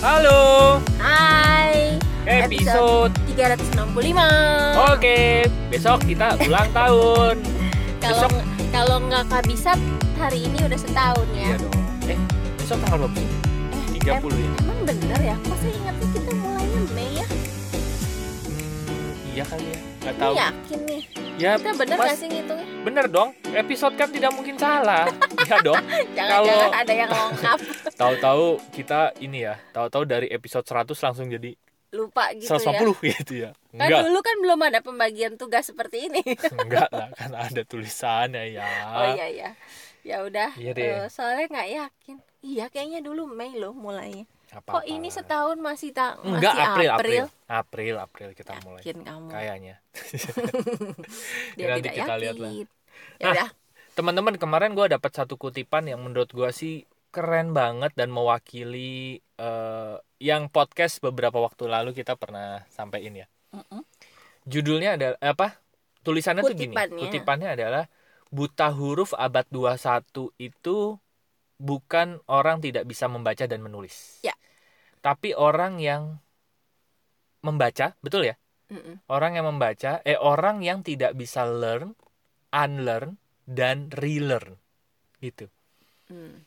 Halo, Hai episode. 365 Oke, besok kita ulang tahun. Kalau kalau nggak kabisat hari ini udah setahun ya Iya dong. Eh, besok tanggal berapa sih? 30 ya? Emang bener ya? Kok saya ingatnya kita mulainya Mei ya? Hmm, iya kali ya. Gak Ini tahu. yakin nih Ya, Kita bener Mas, gak sih ngitungnya? bener dong. Episode kan tidak mungkin salah. Iya dong. Jangan-jangan ada yang lengkap Tahu-tahu kita ini ya, tahu-tahu dari episode 100 langsung jadi Lupa gitu 150 ya gitu ya. Kan Enggak, dulu kan belum ada pembagian tugas seperti ini enggak lah, kan ada tulisannya ya. Oh iya iya Ya udah Iya deh. eh, Soalnya nggak yakin Iya kayaknya dulu Mei loh mulainya Apa-apa Kok ini setahun masih tak Enggak, masih April, April. April? April, kita mulai. Yakin kamu Kayaknya. Dia Nanti tidak kita yakin lihat lah. Ya Ah. udah Teman-teman, kemarin gue dapat satu kutipan yang menurut gue sih keren banget dan mewakili eh, yang podcast beberapa waktu lalu kita pernah sampaikan ya. Mm-mm. Judulnya ada apa? Tulisannya tuh gini. Kutipannya. Kutipannya adalah buta huruf abad 21 itu bukan orang tidak bisa membaca dan menulis. Ya. Tapi orang yang membaca, betul ya? Mm-mm. Orang yang membaca, eh orang yang tidak bisa learn, unlearn, dan relearn. Gitu. Mm.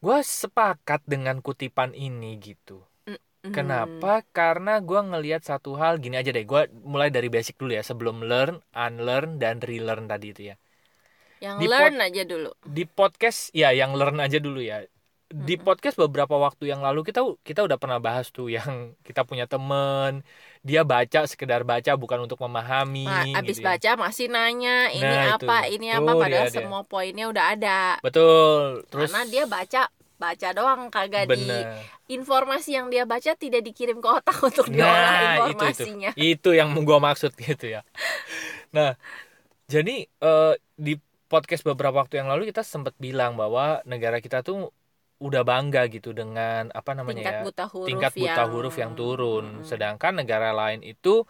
Gue sepakat dengan kutipan ini gitu. Mm. Kenapa? Karena gue ngelihat satu hal gini aja deh. Gue mulai dari basic dulu ya sebelum learn, unlearn, dan relearn tadi itu ya. Yang Di learn aja dulu. Di podcast ya yang learn aja dulu ya. Di podcast beberapa waktu yang lalu kita kita udah pernah bahas tuh yang kita punya temen dia baca sekedar baca bukan untuk memahami. Nah, abis gitu ya. baca masih nanya ini Nah, itu. apa, ini apa Tuh, padahal dia, dia. semua poinnya udah ada. Betul. Terus Karena dia baca baca doang kagak di bener. informasi yang dia baca tidak dikirim ke otak untuk diolah Nah, itu itu. informasinya. Itu yang gua maksud gitu ya. Nah, jadi eh, di podcast beberapa waktu yang lalu kita sempat bilang bahwa negara kita tuh udah bangga gitu dengan apa namanya Tingkat ya? buta huruf tingkat buta yang huruf yang turun. Mm. Sedangkan negara lain itu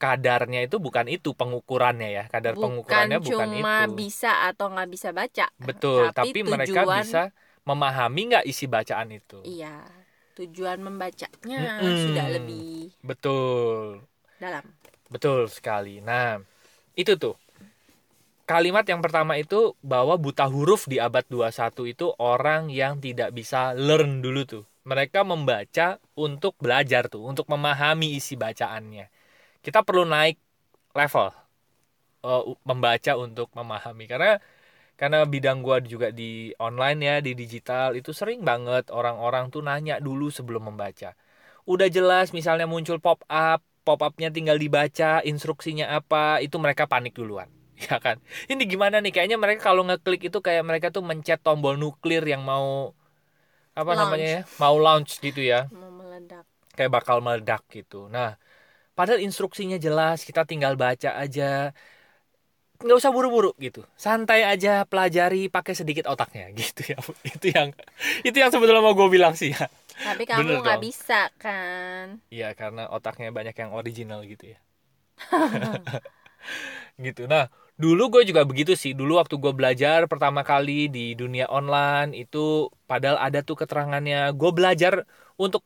kadarnya itu bukan itu pengukurannya ya. Kadar bukan pengukurannya bukan cuma itu. bisa atau nggak bisa baca. Betul, tapi tapi, mereka tujuan- bisa memahami nggak isi bacaan itu. Iya, tujuan membacanya Mm-mm. sudah lebih Betul. dalam. Betul sekali. Nah, itu tuh. Kalimat yang pertama itu bahwa buta huruf di abad 21 itu orang yang tidak bisa learn dulu tuh. Mereka membaca untuk belajar tuh, untuk memahami isi bacaannya. Kita perlu naik level eh, u- membaca untuk memahami karena karena bidang gua juga di online ya, di digital itu sering banget orang-orang tuh nanya dulu sebelum membaca. Udah jelas misalnya muncul pop up, pop upnya tinggal dibaca, instruksinya apa, itu mereka panik duluan. Ya kan? Ini gimana nih? Kayaknya mereka kalau ngeklik itu kayak mereka tuh mencet tombol nuklir yang mau apa Launch. namanya ya? Mau launch gitu ya. Mau meledak. Kayak bakal meledak gitu. Nah, padahal instruksinya jelas, kita tinggal baca aja. Nggak usah buru-buru gitu. Santai aja pelajari pakai sedikit otaknya gitu ya. Itu yang itu yang sebetulnya mau gue bilang sih ya. Tapi Bener kamu nggak dong. bisa kan? Iya karena otaknya banyak yang original gitu ya. gitu. Nah dulu gue juga begitu sih. Dulu waktu gue belajar pertama kali di dunia online itu padahal ada tuh keterangannya. Gue belajar untuk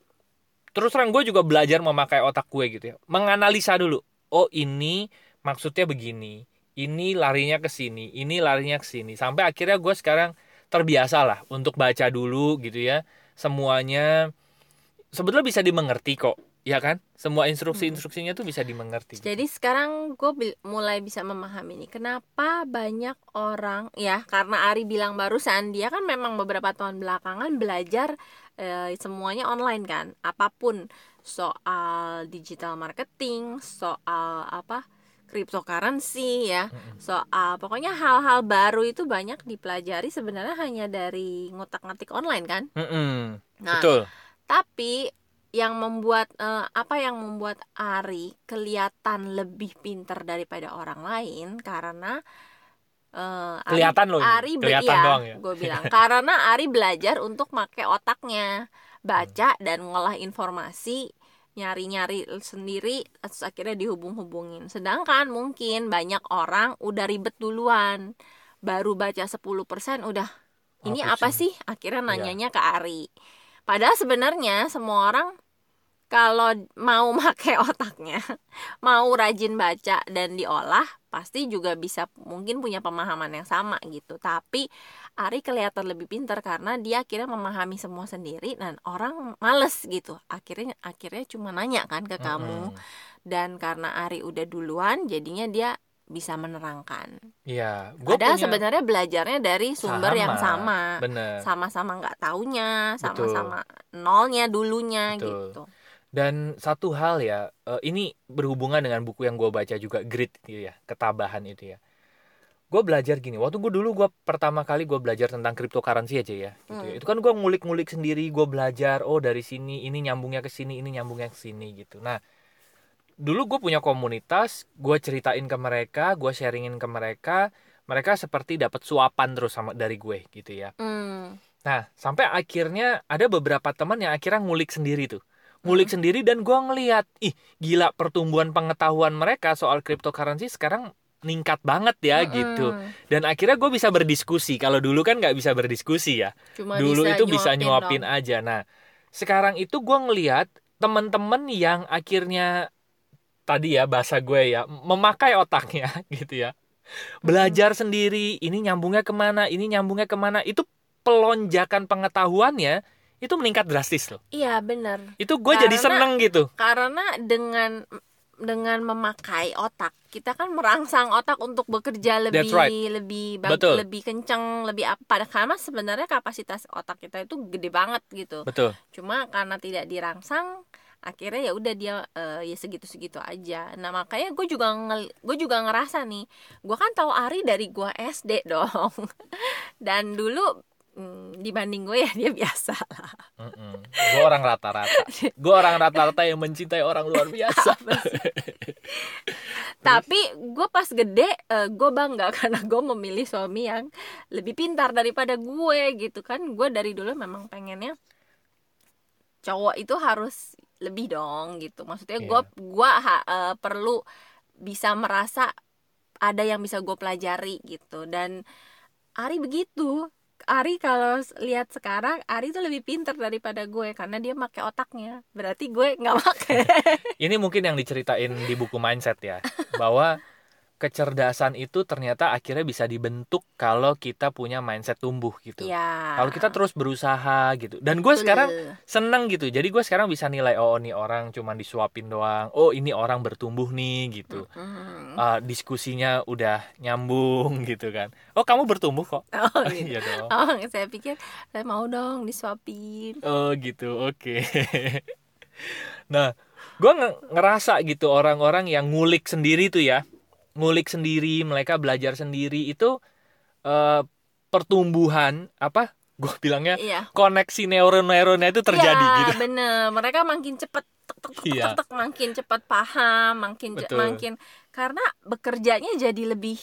terus terang gue juga belajar memakai otak gue gitu ya. Menganalisa dulu. Oh ini maksudnya begini. Ini larinya ke sini. Ini larinya ke sini. Sampai akhirnya gue sekarang terbiasa lah untuk baca dulu gitu ya. Semuanya sebetulnya bisa dimengerti kok ya kan? Semua instruksi-instruksinya tuh bisa dimengerti Jadi sekarang gue mulai bisa memahami nih kenapa banyak orang ya karena Ari bilang barusan dia kan memang beberapa tahun belakangan belajar eh, semuanya online kan? Apa pun. Soal digital marketing soal apa cryptocurrency ya. Soal pokoknya hal-hal baru itu banyak dipelajari sebenarnya hanya dari ngotak-ngatik online kan? Nah betul. tapi yang membuat eh, apa yang membuat Ari kelihatan lebih pintar daripada orang lain karena eh, Ari- kelihatan loh. Ari kelihatan iya, doang ya gue bilang karena Ari belajar untuk pakai otaknya baca Hmm. dan ngolah informasi nyari-nyari sendiri terus akhirnya dihubung-hubungin sedangkan mungkin banyak orang udah ribet duluan baru baca 10% udah ini Apa apa sih? sih akhirnya Iya. nanyanya ke Ari padahal sebenarnya semua orang kalau mau pakai otaknya, mau rajin baca dan diolah, pasti juga bisa mungkin punya pemahaman yang sama gitu. Tapi Ari kelihatan lebih pintar karena dia akhirnya memahami semua sendiri dan orang males gitu. Akhirnya akhirnya cuma nanya kan ke kamu. Dan karena Ari udah duluan, jadinya dia bisa menerangkan. Iya, Padahal punya... sebenarnya belajarnya dari sumber sama, yang sama. Bener. Sama-sama nggak taunya, sama-sama nolnya dulunya Betul. gitu. Dan satu hal ya, uh, ini berhubungan dengan buku yang gue baca juga, Grit gitu ya, ketabahan itu ya. Gue belajar gini, waktu gue dulu gue pertama kali gue belajar tentang cryptocurrency aja ya, gitu ya. hmm. ya. Itu kan gue ngulik-ngulik sendiri, gue belajar, oh dari sini, ini nyambungnya ke sini, ini nyambungnya ke sini gitu. Nah, dulu gue punya komunitas, gue ceritain ke mereka, gue sharingin ke mereka, mereka seperti dapat suapan terus sama dari gue gitu ya. Hmm. Nah, sampai akhirnya ada beberapa teman yang akhirnya ngulik sendiri tuh ngulik hmm. sendiri dan gue ngeliat ih gila pertumbuhan pengetahuan mereka soal cryptocurrency sekarang ningkat banget ya hmm. gitu dan akhirnya gue bisa berdiskusi kalau dulu kan nggak bisa berdiskusi ya Cuma dulu bisa itu bisa nyuapin dong. aja nah sekarang itu gue ngeliat temen-temen yang akhirnya tadi ya bahasa gue ya memakai otaknya gitu ya belajar sendiri ini nyambungnya ke mana ini nyambungnya ke mana itu pelonjakan pengetahuannya itu meningkat drastis loh. Iya benar. Itu gue jadi seneng gitu. Karena dengan dengan memakai otak kita kan merangsang otak untuk bekerja lebih right. lebih Betul. lebih kencang lebih apa karena sebenarnya kapasitas otak kita itu gede banget gitu Betul. cuma karena tidak dirangsang akhirnya ya udah dia uh, ya segitu segitu aja nah makanya gue juga gue juga ngerasa nih gue kan tahu Ari dari gue SD dong dan dulu Hmm, dibanding gue ya dia biasa lah. Mm -mm. Gue orang rata-rata. Gue orang rata-rata yang mencintai orang luar biasa. Tapi gue pas gede uh, eh, gue bangga karena gue memilih suami yang lebih pintar daripada gue gitu kan. Gue dari dulu memang pengennya cowok itu harus lebih dong gitu. Maksudnya gue yeah. gue uh, perlu bisa merasa ada yang bisa gue pelajari gitu dan Ari begitu Ari kalau lihat sekarang Ari tuh lebih pinter daripada gue karena dia pakai otaknya berarti gue nggak pakai ini mungkin yang diceritain di buku mindset ya bahwa kecerdasan itu ternyata akhirnya bisa dibentuk kalau kita punya mindset tumbuh gitu. Ya. Kalau kita terus berusaha gitu. Dan gue sekarang seneng gitu. Jadi gue sekarang bisa nilai oh ini orang cuma disuapin doang. Oh ini orang bertumbuh nih gitu. Mm-hmm. Uh, diskusinya udah nyambung gitu kan. Oh kamu bertumbuh kok. Oh, gitu. iya dong. Oh saya pikir saya mau dong disuapin. Oh gitu oke. Okay. nah gue ngerasa gitu orang-orang yang ngulik sendiri tuh ya ngulik sendiri mereka belajar sendiri itu uh, pertumbuhan apa gue bilangnya iya. koneksi neuron-neuronnya itu terjadi ya, gitu bener mereka makin cepet tek, tek, tek, iya. tek, tek, makin cepet paham makin betul. makin karena bekerjanya jadi lebih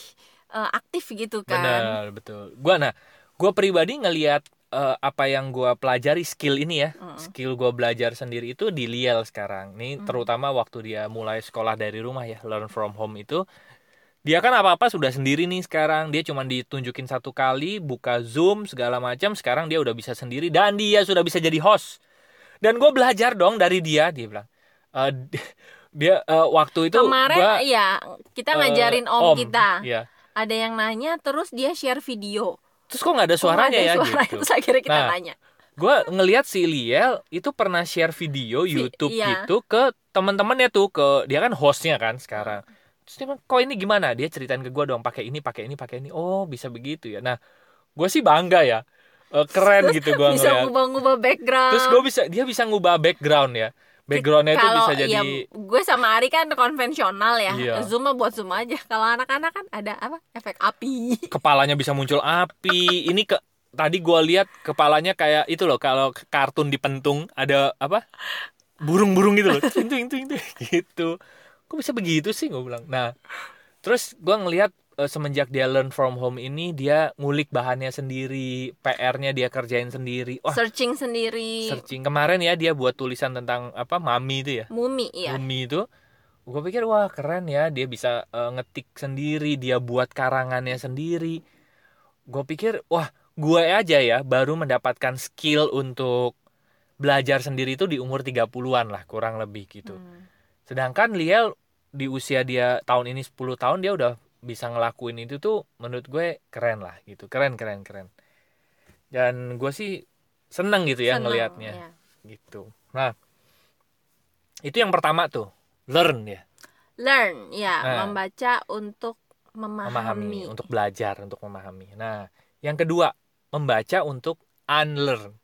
uh, aktif gitu kan benar betul gue nah gue pribadi ngelihat uh, apa yang gue pelajari skill ini ya mm. skill gue belajar sendiri itu di Liel sekarang nih mm. terutama waktu dia mulai sekolah dari rumah ya learn from home itu dia kan apa-apa sudah sendiri nih sekarang. Dia cuma ditunjukin satu kali buka zoom segala macam. Sekarang dia udah bisa sendiri dan dia sudah bisa jadi host. Dan gue belajar dong dari dia dia bilang. Uh, dia uh, waktu itu kemarin gua, ya kita ngajarin uh, om, om kita. ya. ada yang nanya terus dia share video. Terus kok nggak ada suaranya ya suara, gitu. Terus akhirnya kita nah, tanya gue ngelihat si Liel itu pernah share video YouTube iya. gitu ke teman-temannya tuh ke dia kan hostnya kan sekarang terus dia bilang kok ini gimana? Dia ceritain ke gue dong pakai ini pakai ini pakai ini. Oh bisa begitu ya. Nah gue sih bangga ya. Uh, keren gitu gue bisa ngubah-ngubah background. Terus gue bisa dia bisa ngubah background ya. Backgroundnya itu bisa jadi ya, gue sama Ari kan konvensional ya. Iya. zoom buat zoom aja. Kalau anak-anak kan ada apa? Efek api. Kepalanya bisa muncul api. Ini ke tadi gue lihat kepalanya kayak itu loh. Kalau kartun dipentung ada apa? Burung-burung gitu loh. Itu itu itu gitu kok bisa begitu sih? Gue bilang. Nah terus gue ngelihat uh, semenjak dia learn from home ini dia ngulik bahannya sendiri PR-nya dia kerjain sendiri. Wah, searching sendiri. Searching. Kemarin ya dia buat tulisan tentang apa mami itu ya? Mumi ya mumi itu. Gue pikir wah keren ya dia bisa uh, ngetik sendiri dia buat karangannya sendiri. Gue pikir wah gue aja ya baru mendapatkan skill untuk belajar sendiri itu di umur 30-an lah kurang lebih gitu. Hmm. Sedangkan Liel di usia dia tahun ini 10 tahun dia udah bisa ngelakuin itu tuh menurut gue keren lah gitu. Keren keren keren. Dan gue sih seneng gitu ya ngelihatnya ya. gitu. Nah, itu yang pertama tuh, learn ya, learn ya Nah. membaca untuk memahami, memahami, untuk belajar, untuk memahami. Nah, yang kedua, membaca untuk unlearn.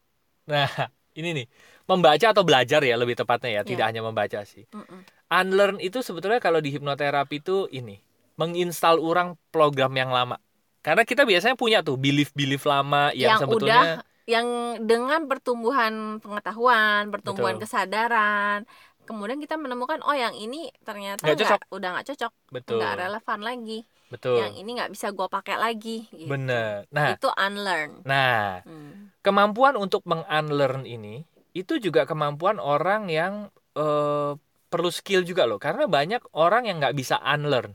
Nah, ini nih, membaca atau belajar ya lebih tepatnya ya, tidak hanya membaca sih. Mm-mm. Unlearn itu sebetulnya kalau di hipnoterapi itu ini, menginstal ulang program yang lama. Karena kita biasanya punya tuh belief-belief lama yang, yang sebetulnya udah yang dengan pertumbuhan pengetahuan pertumbuhan Betul. kesadaran kemudian kita menemukan oh yang ini ternyata Nggak nggak udah nggak cocok betul, nggak relevan lagi betul, yang ini nggak bisa gua pakai lagi gitu. bener. Nah, itu unlearn nah Hmm. kemampuan untuk meng-unlearn ini itu juga kemampuan orang yang eh, perlu skill juga loh karena banyak orang yang nggak bisa unlearn.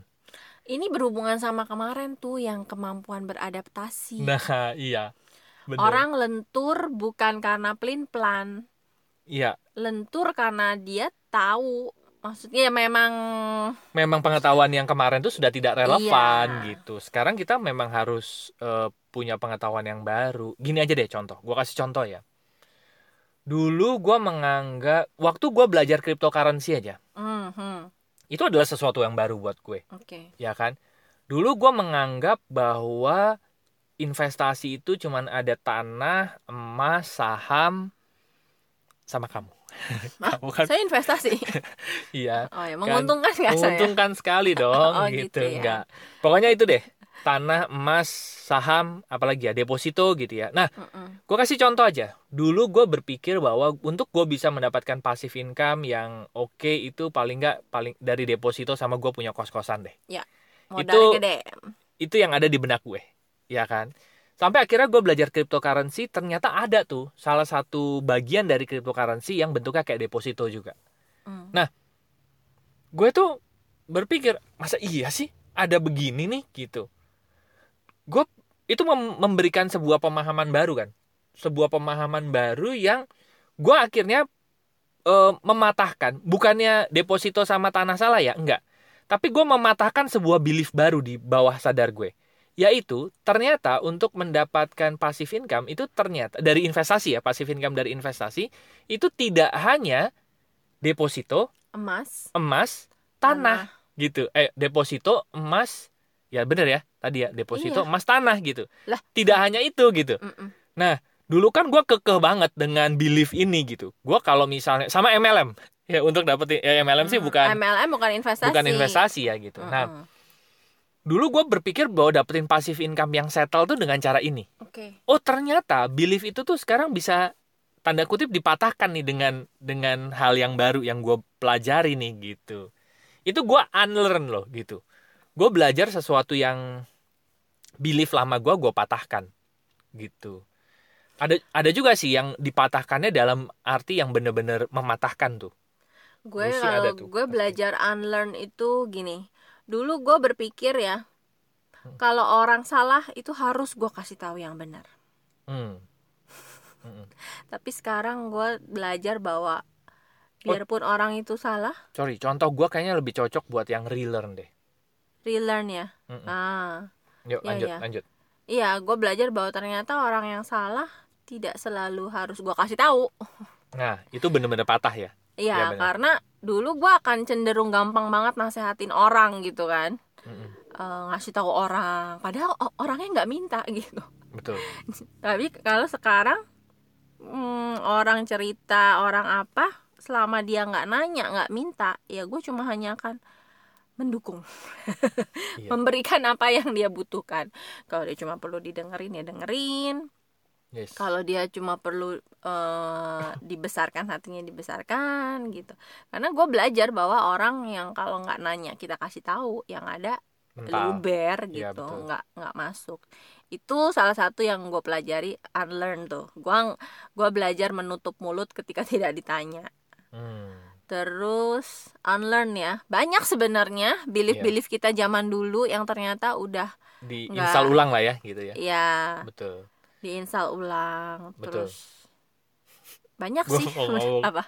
Ini berhubungan sama kemarin tuh yang kemampuan beradaptasi. Nah iya. Bener. orang lentur bukan karena plin plan iya. Lentur karena dia tahu. Maksudnya ya memang memang pengetahuan yang kemarin tuh sudah tidak relevan Iya. gitu. Sekarang kita memang harus eh, punya pengetahuan yang baru. Gini aja deh contoh. Gua kasih contoh ya dulu gua menganggap waktu gua belajar cryptocurrency aja. Hmm, hmm, itu adalah sesuatu yang baru buat gue. Oke. Ya kan? Dulu gue menganggap bahwa investasi itu cuman ada tanah emas saham sama kamu. Hah? kamu kan? Saya investasi? Iya. Oh ya menguntungkan nggak saya? menguntungkan sekali dong Oh, gitu, gitu. ya. enggak pokoknya itu deh tanah emas saham apalagi ya deposito gitu ya. Nah Mm-mm. gue kasih contoh aja. Dulu gue berpikir bahwa untuk gue bisa mendapatkan passive income yang oke itu paling nggak paling dari deposito sama gue punya kos kosan deh modal Itu- gede. itu yang ada di benak gue ya kan? Sampai akhirnya gue belajar cryptocurrency ternyata ada tuh salah satu bagian dari cryptocurrency yang bentuknya kayak deposito juga. Hmm. gue tuh berpikir masa iya sih? Ada begini nih gitu gue itu mem- memberikan sebuah pemahaman baru kan. Sebuah pemahaman baru yang gue akhirnya eh, mematahkan. Bukannya deposito sama tanah salah ya? Enggak. Tapi gue mematahkan sebuah belief baru di bawah sadar gue. Yaitu ternyata untuk mendapatkan passive income itu ternyata dari investasi ya passive income dari investasi itu tidak hanya deposito emas. emas tanah. gitu. Eh deposito emas ya bener ya tadi ya deposito Iya. emas tanah gitu. Lah. tidak hanya itu gitu. Mm-mm. dulu kan gue kekeh banget dengan belief ini gitu. Gue kalau misalnya sama MLM ya untuk dapetin ya MLM sih Mm, bukan MLM bukan investasi. bukan investasi ya gitu. Nah Mm-mm. dulu gue berpikir bahwa dapetin passive income yang settle tuh dengan cara ini. Oke. Oh ternyata belief itu tuh sekarang bisa tanda kutip dipatahkan nih dengan dengan hal yang baru yang gue pelajari nih gitu. Itu gue unlearn loh gitu gue belajar sesuatu yang belief lama gue gue patahkan gitu ada ada juga sih yang dipatahkannya dalam arti yang bener-bener mematahkan tuh gue kalau tuh, gue belajar unlearn itu gini dulu gue berpikir ya Hmm. kalau orang salah itu harus gue kasih tahu yang benar hmm. Mm-mm. tapi sekarang gue belajar bahwa Oh. biarpun orang itu salah sorry contoh gue kayaknya lebih cocok buat yang relearn deh relearn ya Mm-mm. ah yuk Iya, lanjut iya. lanjut iya gue belajar bahwa ternyata orang yang salah tidak selalu harus gue kasih tahu nah itu bener-bener patah ya Iya, Iya, benar. karena dulu gue akan cenderung gampang banget nasehatin orang gitu kan, Mm-mm. Eh, ngasih tahu orang, padahal orangnya nggak minta gitu. betul Tapi kalau sekarang mm, orang cerita orang apa, selama dia nggak nanya, nggak minta, ya gue cuma hanya akan mendukung, Iya. memberikan apa yang dia butuhkan. Kalau dia cuma perlu didengerin ya dengerin, yes. Kalau dia cuma perlu eh, dibesarkan hatinya dibesarkan gitu. Karena gue belajar bahwa orang yang kalau nggak nanya kita kasih tahu yang ada mental. luber Iya, gitu. betul. nggak nggak masuk. Itu salah satu yang gue pelajari unlearn tuh. Gue gua belajar menutup mulut ketika tidak ditanya. Hmm. Terus unlearn ya banyak sebenarnya belief Iya. kita zaman dulu yang ternyata udah di Nggak. install ulang lah ya gitu ya ya betul diinstal ulang Betul. terus banyak Gua sih ngomong. apa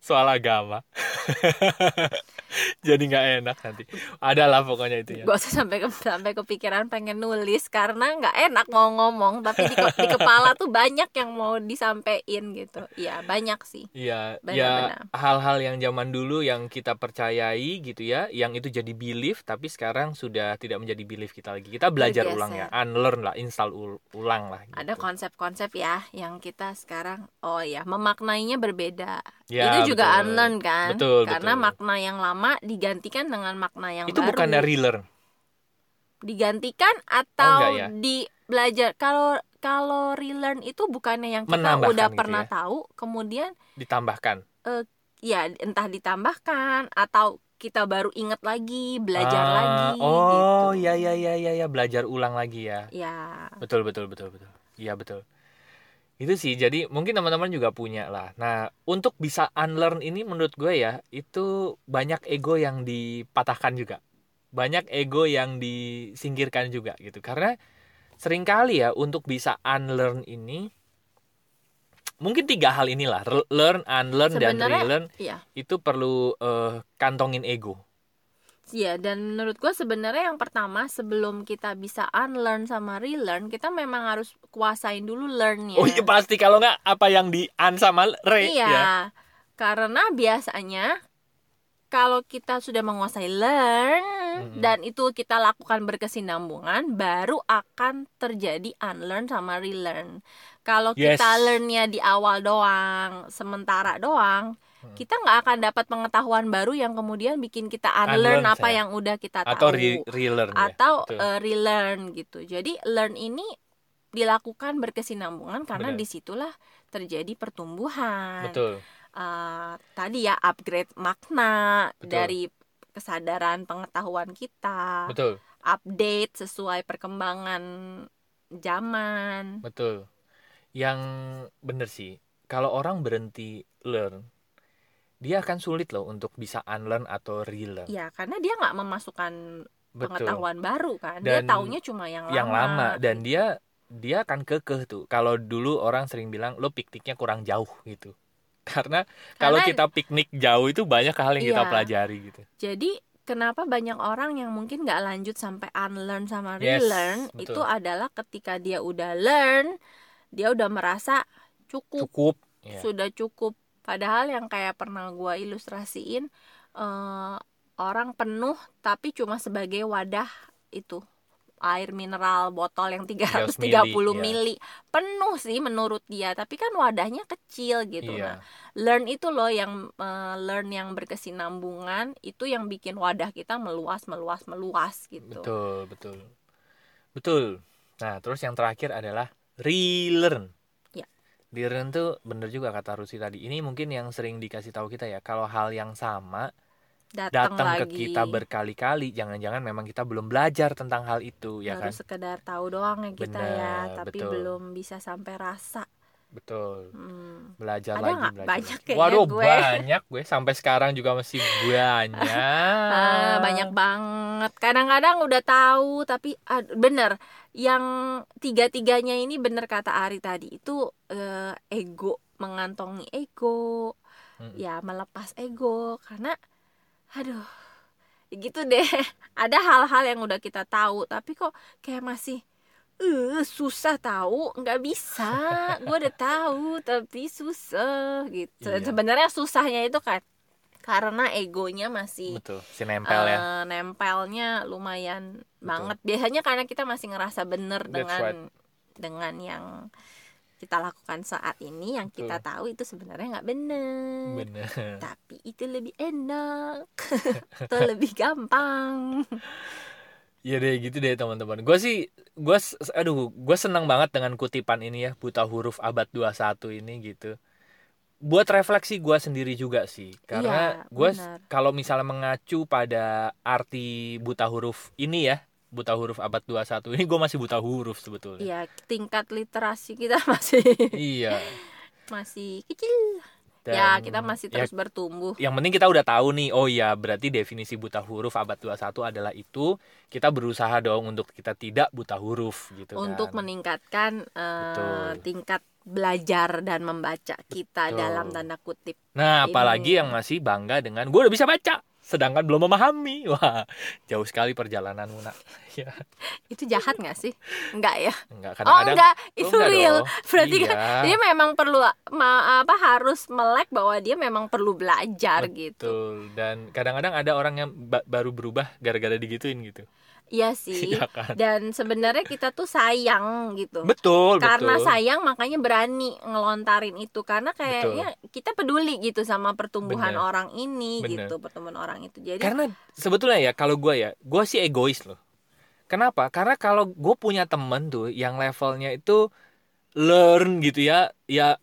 soal agama jadi nggak enak nanti ada lah pokoknya itu ya gak usah sampai ke, sampai kepikiran pengen nulis karena nggak enak mau ngomong tapi di, di kepala tuh banyak yang mau disampaikan gitu ya banyak sih Iya, ya hal-hal yang zaman dulu yang kita percayai gitu ya, yang itu jadi belief, tapi sekarang sudah tidak menjadi belief kita lagi. Kita belajar ulang ya, unlearn lah, install ul- ulang lah. ada gitu. konsep-konsep ya yang kita sekarang oh ya memaknainya berbeda Ya, itu juga betul. unlearn kan Betul, karena betul. makna yang lama digantikan dengan makna yang Itu baru bukan dari relearn. digantikan atau enggak ya? di belajar kalau kalau relearn itu bukannya yang kita udah gitu pernah ya? tahu kemudian ditambahkan. ya entah ditambahkan atau kita baru inget lagi belajar Ah, lagi Oh, gitu. ya ya ya ya ya belajar ulang lagi ya. ya Betul betul betul betul. Iya betul. Itu sih jadi mungkin teman-teman juga punya lah. Nah, untuk bisa unlearn ini menurut gue ya, itu banyak ego yang dipatahkan juga. Banyak ego yang disingkirkan juga gitu. Karena sering kali ya untuk bisa unlearn ini mungkin tiga hal inilah learn, unlearn dan Sebenarnya- relearn Iya. itu perlu eh, kantongin ego. Iya, dan menurut gue sebenarnya yang pertama sebelum kita bisa unlearn sama relearn, kita memang harus kuasain dulu learn-nya. Oh iya pasti kalau nggak apa yang di un sama re Iya, ya. karena biasanya kalau kita sudah menguasai learn Mm-mm. dan itu kita lakukan berkesinambungan, baru akan terjadi unlearn sama relearn. Kalau Yes. kita learn-nya di awal doang, sementara doang. Kita nggak akan dapat pengetahuan baru yang kemudian bikin kita unlearn, Unlearn, apa saya. yang udah kita tahu Atau re- relearn ya. atau Betul. eh, relearn gitu. Jadi learn ini dilakukan berkesinambungan karena Benar. di situlah terjadi pertumbuhan. Betul. Eh, tadi ya upgrade makna Betul. dari kesadaran pengetahuan kita, Betul. update sesuai perkembangan zaman. Betul. Yang bener sih, kalau orang berhenti learn, dia akan sulit loh untuk bisa unlearn atau relearn. Ya, karena dia nggak memasukkan Betul. pengetahuan baru kan. dia Dan taunya cuma yang, Yang lama dan gitu. dia dia akan kekeh tuh. Kalau dulu orang sering bilang lo pikniknya kurang jauh gitu. Karena kalau Karena- kita piknik jauh itu banyak hal yang kita Iya. pelajari gitu. Jadi kenapa banyak orang yang mungkin nggak lanjut sampai unlearn sama Yes, relearn betul. itu adalah ketika dia udah learn, dia udah merasa cukup, Cukup. Ya. sudah cukup. Padahal yang kayak pernah gua ilustrasiin eh, orang penuh tapi cuma sebagai wadah itu air mineral botol yang 330 mili, ya. mili penuh sih menurut dia tapi kan wadahnya kecil gitu Iya. nah learn itu loh yang eh, learn yang berkesinambungan itu yang bikin wadah kita meluas meluas meluas gitu Betul, betul. Betul. Nah, terus yang terakhir adalah relearn. Ya. Relearn tuh bener juga kata Rusi tadi. Ini mungkin yang sering dikasih tahu kita ya. Kalau hal yang sama datang, datang ke kita berkali-kali, jangan-jangan memang kita belum belajar tentang hal itu, ya baru kan? sekedar tahu doang ya kita ya Benar, tapi betul. belum bisa sampai rasa Betul. Hmm. Belajar Ada lagi, belajar. Banyak lagi. Waduh, gue. banyak gue sampai sekarang juga masih banyak. Ah, banyak banget. Kadang-kadang udah tahu tapi ad- bener yang tiga-tiganya ini bener kata Ari tadi itu eh, ego mengantongi ego, Mm-mm. ya melepas ego karena aduh gitu deh. Ada hal-hal yang udah kita tahu tapi kok kayak masih eh susah tahu nggak bisa gue udah tahu tapi susah gitu Iya. sebenarnya susahnya itu kan karena egonya masih Betul, si nempel ya. eh, nempelnya lumayan banget. Biasanya karena kita masih ngerasa bener That's dengan right. dengan yang kita lakukan saat ini, yang kita tahu itu sebenarnya nggak bener. Bener. Tapi itu lebih enak, atau lebih gampang. Iya deh gitu deh teman-teman. Gue sih gue aduh, gue senang banget dengan kutipan ini ya, buta huruf abad 21 ini gitu. Buat refleksi gue sendiri juga sih. Karena Iya, gue kalau misalnya mengacu pada arti buta huruf ini ya, buta huruf abad 21 ini gue masih buta huruf sebetulnya. Ya tingkat literasi kita masih Iya. masih kecil. Dan ya kita masih ya terus bertumbuh. yang penting kita udah tahu nih oh ya berarti definisi buta huruf abad 21 adalah itu kita berusaha dong untuk kita tidak buta huruf gitu untuk kan meningkatkan eh, Betul. tingkat belajar dan membaca kita Betul. dalam tanda kutip. Nah, Ini- apalagi yang masih bangga dengan gue udah bisa baca, sedangkan belum memahami. Wah, jauh sekali perjalananmu, nak. Ya, Itu jahat nggak sih? Enggak ya? enggak Oh kadang-kadang. enggak, Oh, itu enggak real. dong. Berarti kan Iya. dia memang perlu ma- apa harus melek bahwa dia memang perlu belajar gitu. Betul. Dan kadang-kadang ada orang yang ba- baru berubah gara-gara digituin gitu. Iya sih. Iya kan? Dan sebenarnya kita tuh sayang gitu. Betul, karena betul. sayang makanya berani ngelontarin itu karena kayaknya kita peduli gitu sama pertumbuhan Bener. orang ini Bener. gitu pertumbuhan orang itu jadi Karena sebetulnya ya kalau gue ya, gue sih egois loh. Kenapa? Karena kalau gue punya temen tuh yang levelnya itu learn gitu ya, ya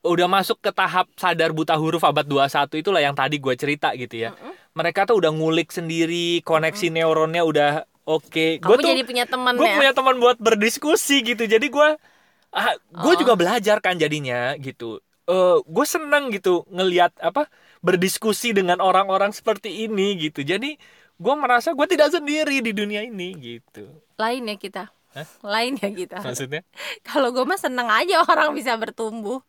udah masuk ke tahap sadar buta huruf abad 21 itulah yang tadi gue cerita gitu ya. Mm-mm. Mereka tuh udah ngulik sendiri, koneksi neuronnya udah oke. kamu Gue tuh jadi punya temen gue ya punya teman buat berdiskusi gitu. Jadi gue ah, gue Oh. juga belajar kan jadinya gitu. Eh gue seneng gitu ngelihat apa berdiskusi dengan orang-orang seperti ini gitu. Jadi gue merasa gue tidak sendiri di dunia ini gitu. lain ya kita Hah? lain ya kita Maksudnya? kalau gue mah seneng aja orang bisa bertumbuh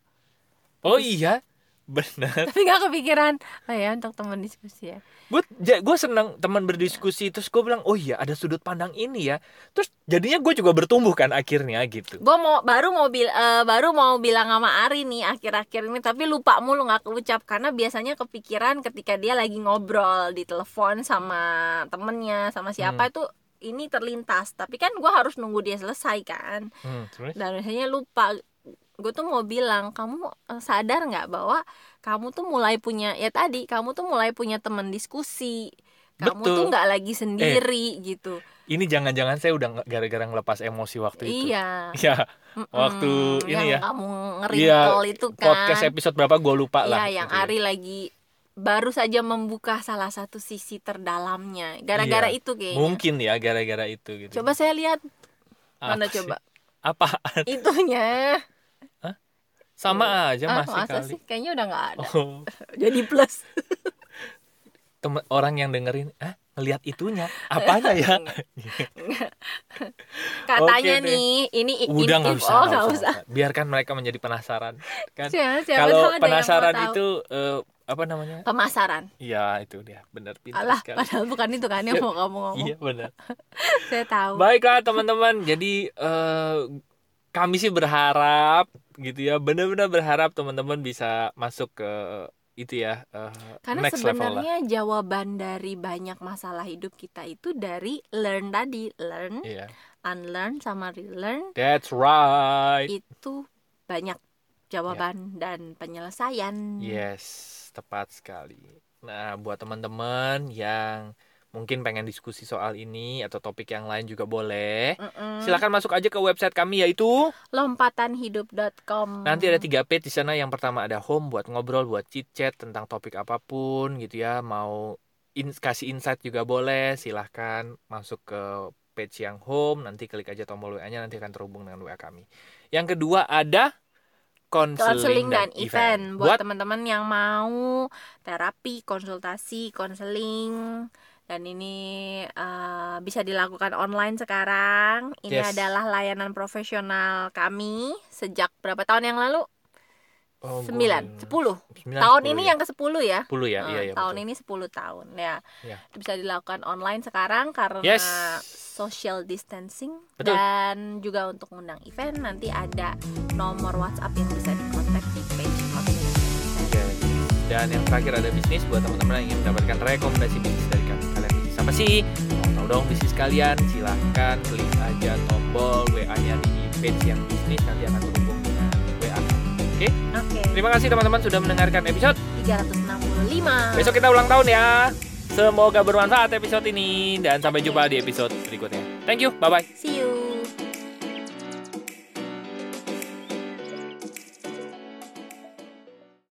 Oh iya, benar. tapi nggak kepikiran oh ya untuk teman diskusi ya Gue gue seneng teman berdiskusi terus gue bilang oh iya ada sudut pandang ini ya. Terus jadinya gue juga bertumbuh kan akhirnya gitu. gue mau baru mau bil eh, baru mau bilang sama Ari nih akhir-akhir ini tapi lupa mulu nggak keucap karena biasanya kepikiran ketika dia lagi ngobrol di telepon sama temennya sama siapa itu ini terlintas tapi kan gue harus nunggu dia selesai kan Hmm, terus? dan biasanya lupa gue tuh mau bilang kamu eh, sadar nggak bahwa kamu tuh mulai punya ya tadi kamu tuh mulai punya teman diskusi kamu Betul. Eh. tuh nggak lagi sendiri gitu Ini jangan-jangan saya udah gara-gara ngelepas emosi waktu itu. iya Ya, waktu ini yang ya. kamu Iya, ngerimpel itu kan podcast episode berapa gue lupa lah. iya yang gitu. Ari lagi baru saja membuka salah satu sisi terdalamnya gara-gara Iya, itu kayaknya Mungkin ya gara-gara itu gitu. coba saya lihat mana Apa sih? coba Apa? itunya Sama aja ah, masih masa kali. sih kayaknya udah nggak ada Oh, jadi plus temen, orang yang dengerin, ah ngelihat itunya, apanya ya? katanya Oke deh. nih ini Udah nggak usah, oh usah, usah. Biarkan mereka menjadi penasaran. Kan? Siapa- siapa Kalau penasaran itu eh, apa namanya? pemasaran Iya itu dia, benar pintar alah sekali. padahal bukan itu kan yang mau kamu ngomong Iya benar. saya tahu Baiklah teman-teman, jadi eh, kami sih berharap gitu ya, benar-benar berharap teman-teman bisa masuk ke itu ya eh, karena next level lah. sebenarnya jawaban dari banyak masalah hidup kita itu dari learn tadi learn Iya, unlearn sama relearn that's right. itu banyak jawaban dan penyelesaian Yes, tepat sekali. Nah, buat teman-teman yang mungkin pengen diskusi soal ini atau topik yang lain juga boleh. Mm-mm. Silakan masuk aja ke website kami yaitu lompatanhidup.com nanti ada tiga page di sana. Yang pertama ada home buat ngobrol, buat chit chat tentang topik apa pun gitu ya. Mau in- kasih insight juga boleh. Silahkan masuk ke page yang home. Nanti klik aja tombol WA-nya nanti akan terhubung dengan WA kami. Yang kedua ada konseling dan event buat Buat teman-teman yang mau terapi, konsultasi, konseling dan ini eh, bisa dilakukan online sekarang. Ini Yes. adalah layanan profesional kami sejak berapa tahun yang lalu? Oh, Sembilan, sepuluh. Tahun sepuluh ini ya. yang ke sepuluh ya. 10 ya, Eh, iya iya. tahun betul. ini 10 tahun ya. Ya. Itu bisa dilakukan online sekarang karena Yes. social distancing Betul. dan juga untuk ngundang event nanti ada nomor WhatsApp yang bisa dikontak di page. Oke. Dan yang terakhir ada bisnis buat teman-teman yang ingin mendapatkan rekomendasi bisnis dari kami. Apa sih? Mau tahu dong bisnis kalian? Silahkan klik aja tombol WA-nya di page yang bisnis nanti akan terhubung dengan WA. Oke. Oke, Terima kasih teman-teman sudah mendengarkan episode. 365. Besok kita ulang tahun ya. Semoga bermanfaat episode ini dan sampai jumpa di episode berikutnya. Thank you. Bye bye. See you.